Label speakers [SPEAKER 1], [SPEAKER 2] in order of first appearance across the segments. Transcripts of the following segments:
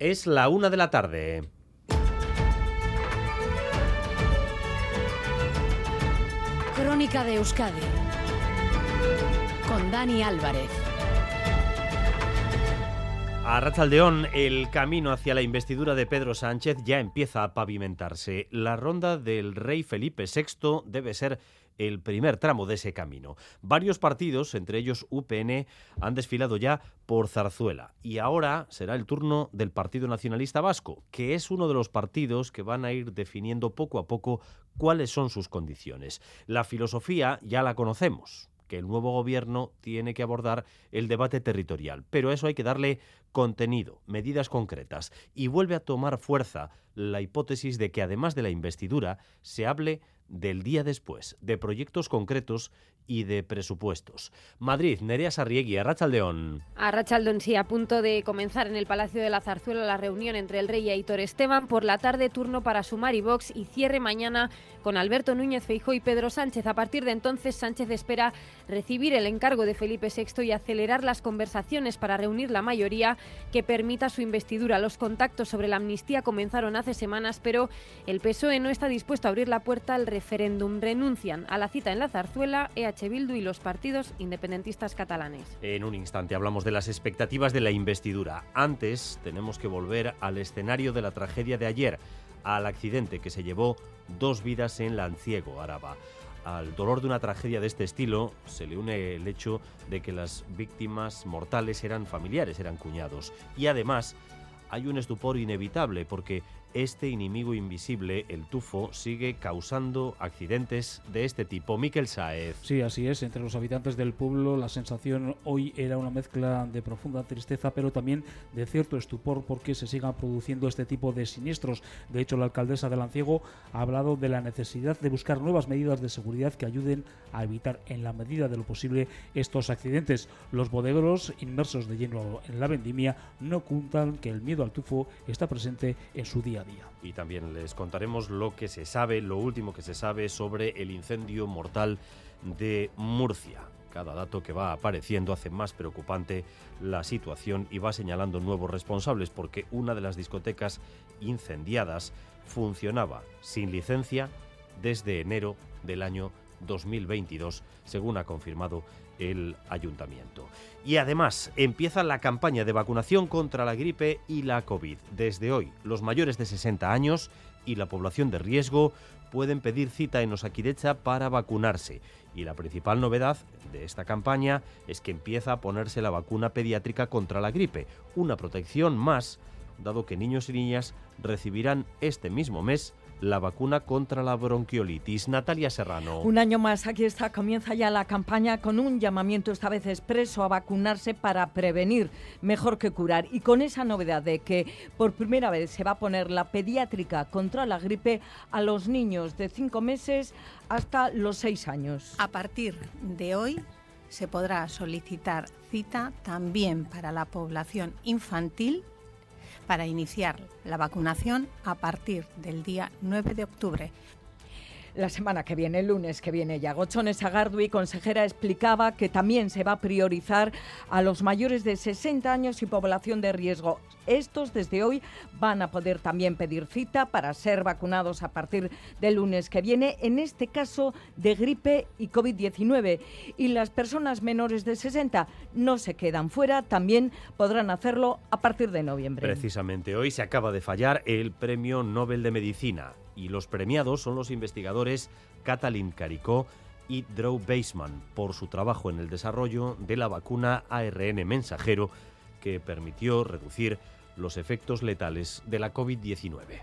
[SPEAKER 1] Es la una de la tarde.
[SPEAKER 2] Crónica de Euskadi con Dani Álvarez.
[SPEAKER 1] A Rachaldeón, el camino hacia la investidura de Pedro Sánchez ya empieza a pavimentarse. La ronda del rey Felipe VI debe ser el primer tramo de ese camino. Varios partidos, entre ellos UPN, han desfilado ya por Zarzuela y ahora será el turno del Partido Nacionalista Vasco, que es uno de los partidos que van a ir definiendo poco a poco cuáles son sus condiciones. La filosofía ya la conocemos que el nuevo gobierno tiene que abordar el debate territorial, pero eso hay que darle contenido, medidas concretas, y vuelve a tomar fuerza la hipótesis de que además de la investidura se hable del día después, de proyectos concretos y de presupuestos. Madrid, Nerea Sarriegui, Arrachaldeón.
[SPEAKER 3] Arrachaldeón, sí, a punto de comenzar en el Palacio de la Zarzuela la reunión entre el rey y Aitor Esteban. Por la tarde, turno para Sumar y Vox y cierre mañana con Alberto Núñez Feijó y Pedro Sánchez. A partir de entonces, Sánchez espera recibir el encargo de Felipe VI y acelerar las conversaciones para reunir la mayoría que permita su investidura. Los contactos sobre la amnistía comenzaron hace semanas, pero el PSOE no está dispuesto a abrir la puerta al referéndum. Renuncian a la cita en la Zarzuela, EH Bildu y los partidos independentistas catalanes.
[SPEAKER 1] En un instante hablamos de las expectativas de la investidura. Antes tenemos que volver al escenario de la tragedia de ayer, al accidente que se llevó dos vidas en Lanciego, Araba. Al dolor de una tragedia de este estilo se le une el hecho de que las víctimas mortales eran familiares, eran cuñados. Y además hay un estupor inevitable porque este enemigo invisible, el tufo, sigue causando accidentes de este tipo. Miquel Saez.
[SPEAKER 4] Sí, así es. Entre los habitantes del pueblo la sensación hoy era una mezcla de profunda tristeza, pero también de cierto estupor porque se sigan produciendo este tipo de siniestros. De hecho, la alcaldesa de Lanciego ha hablado de la necesidad de buscar nuevas medidas de seguridad que ayuden a evitar en la medida de lo posible estos accidentes. Los bodegueros inmersos de lleno en la vendimia no ocultan que el miedo al tufo está presente en su día día.
[SPEAKER 1] Y también les contaremos lo que se sabe, lo último que se sabe sobre el incendio mortal de Murcia. Cada dato que va apareciendo hace más preocupante la situación y va señalando nuevos responsables porque una de las discotecas incendiadas funcionaba sin licencia desde enero del año 2022, según ha confirmado el ayuntamiento. Y además empieza la campaña de vacunación contra la gripe y la COVID. Desde hoy, los mayores de 60 años y la población de riesgo pueden pedir cita en Osakidecha para vacunarse. Y la principal novedad de esta campaña es que empieza a ponerse la vacuna pediátrica contra la gripe, una protección más, dado que niños y niñas recibirán este mismo mes la vacuna contra la bronquiolitis. Natalia Serrano.
[SPEAKER 5] Un año más, aquí está, comienza ya la campaña con un llamamiento esta vez expreso a vacunarse para prevenir mejor que curar y con esa novedad de que por primera vez se va a poner la pediátrica contra la gripe a los niños de 5 meses hasta los 6 años.
[SPEAKER 6] A partir de hoy se podrá solicitar cita también para la población infantil para iniciar la vacunación a partir del día 9 de octubre
[SPEAKER 5] la semana que viene, el lunes que viene ya. Gochones Agardui, consejera, explicaba que también se va a priorizar a los mayores de 60 años y población de riesgo. Estos desde hoy van a poder también pedir cita para ser vacunados a partir del lunes que viene, en este caso de gripe y COVID-19. Y las personas menores de 60 no se quedan fuera, también podrán hacerlo a partir de noviembre.
[SPEAKER 1] Precisamente hoy se acaba de fallar el Premio Nobel de Medicina y los premiados son los investigadores Katalin Caricó y Drew Baseman por su trabajo en el desarrollo de la vacuna ARN mensajero que permitió reducir los efectos letales de la COVID-19.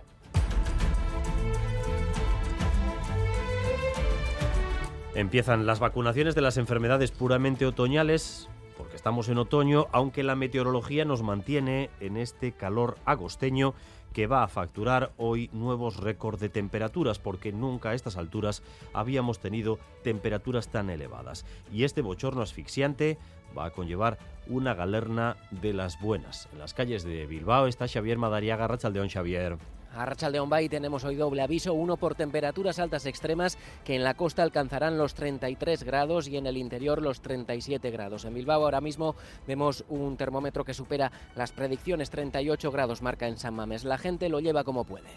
[SPEAKER 1] Empiezan las vacunaciones de las enfermedades puramente otoñales, porque estamos en otoño, aunque la meteorología nos mantiene en este calor agosteño que va a facturar hoy nuevos récords de temperaturas, porque nunca a estas alturas habíamos tenido temperaturas tan elevadas. Y este bochorno asfixiante va a conllevar una galerna de las buenas. En las calles de Bilbao está Xavier Madariaga, Rachaldeón Xavier.
[SPEAKER 7] A Rachaldeón Bay tenemos hoy doble aviso, uno por temperaturas altas extremas que en la costa alcanzarán los 33 grados y en el interior los 37 grados. En Bilbao ahora mismo vemos un termómetro que supera las predicciones, 38 grados marca en San Mames. La gente lo lleva como puede.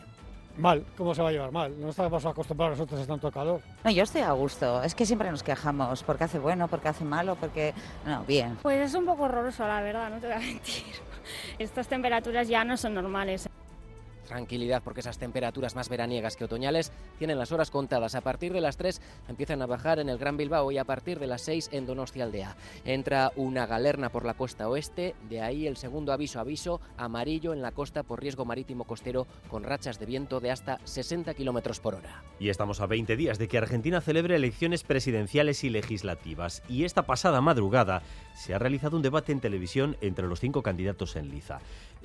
[SPEAKER 8] Mal, ¿cómo se va a llevar mal? No estamos acostumbrados nosotros a tanto calor.
[SPEAKER 9] No, yo estoy a gusto. Es que siempre nos quejamos porque hace bueno, porque hace malo, porque... No, bien.
[SPEAKER 10] Pues es un poco horroroso, la verdad, no te voy a mentir. Estas temperaturas ya no son normales.
[SPEAKER 7] Tranquilidad porque esas temperaturas más veraniegas que otoñales tienen las horas contadas. A partir de las 3 empiezan a bajar en el Gran Bilbao y a partir de las 6 en Donostia Aldea. Entra una galerna por la costa oeste, de ahí el segundo aviso, aviso amarillo en la costa por riesgo marítimo costero con rachas de viento de hasta 60 kilómetros por hora.
[SPEAKER 1] Y estamos a 20 días de que Argentina celebre elecciones presidenciales y legislativas. Y esta pasada madrugada se ha realizado un debate en televisión entre los cinco candidatos en liza.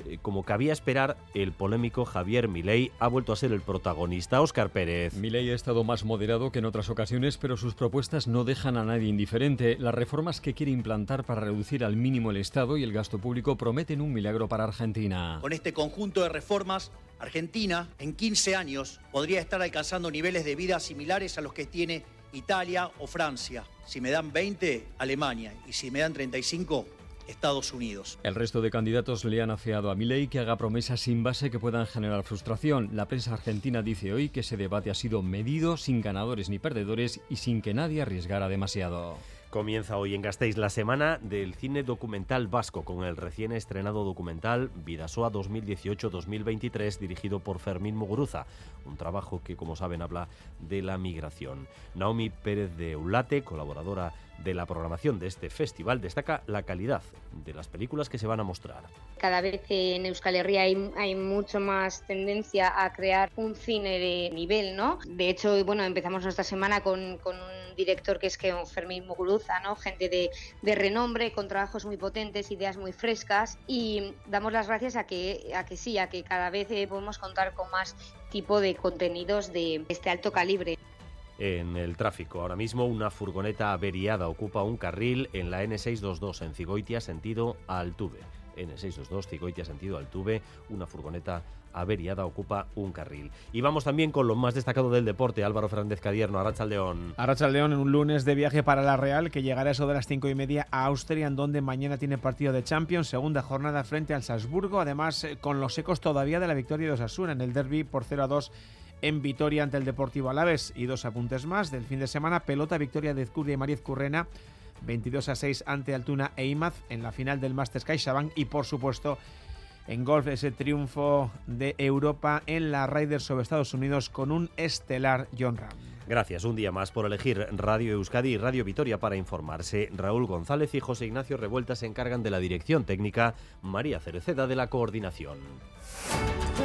[SPEAKER 1] Eh, como cabía esperar, el polémico Javier Milei ha vuelto a ser el protagonista. Óscar Pérez.
[SPEAKER 11] Milei ha estado más moderado que en otras ocasiones, pero sus propuestas no dejan a nadie indiferente. Las reformas que quiere implantar para reducir al mínimo el Estado y el gasto público prometen un milagro para Argentina.
[SPEAKER 12] Con este conjunto de reformas, Argentina en 15 años podría estar alcanzando niveles de vida similares a los que tiene Italia o Francia. Si me dan 20, Alemania. Y si me dan 35, Estados Unidos.
[SPEAKER 11] El resto de candidatos le han afeado a Milei que haga promesas sin base que puedan generar frustración. La prensa argentina dice hoy que ese debate ha sido medido, sin ganadores ni perdedores y sin que nadie arriesgara demasiado.
[SPEAKER 1] Comienza hoy en Gasteiz la semana del cine documental vasco con el recién estrenado documental Vidasoa 2018-2023 dirigido por Fermín Muguruza, un trabajo que como saben habla de la migración. Naomi Pérez de Ulate, colaboradora de la programación de este festival, destaca la calidad de las películas que se van a mostrar.
[SPEAKER 13] Cada vez en Euskal Herria hay, hay mucho más tendencia a crear un cine de nivel, ¿no? De hecho, bueno, empezamos nuestra semana con, con un director que es que Fermín Muguruza, ¿no? Gente de, de, renombre, con trabajos muy potentes, ideas muy frescas y damos las gracias a que, a que sí, a que cada vez eh, podemos contar con más tipo de contenidos de este alto calibre
[SPEAKER 1] en el tráfico. Ahora mismo una furgoneta averiada ocupa un carril en la N622 en Cigoitia sentido Altuve. N622 Cigoitia sentido Altuve, una furgoneta averiada ocupa un carril. Y vamos también con lo más destacado del deporte, Álvaro Fernández Cadierno, Arrachaldeón.
[SPEAKER 14] Arrachaldeón en un lunes de viaje para la Real que llegará eso de las cinco y media a Austria, en donde mañana tiene partido de Champions, segunda jornada frente al Salzburgo, además eh, con los ecos todavía de la victoria de Osasuna en el derby por 0 a 2 en Vitoria ante el Deportivo Alaves. Y dos apuntes más del fin de semana, pelota victoria de Ezcurdia y Mariez Currena, 22 a 6 ante Altuna e Imaz en la final del Masters CaixaBank y por supuesto en golf ese triunfo de Europa en la Raiders sobre Estados Unidos con un estelar John Ram.
[SPEAKER 1] Gracias un día más por elegir Radio Euskadi y Radio Vitoria para informarse. Raúl González y José Ignacio Revuelta se encargan de la dirección técnica, María Cereceda de la coordinación.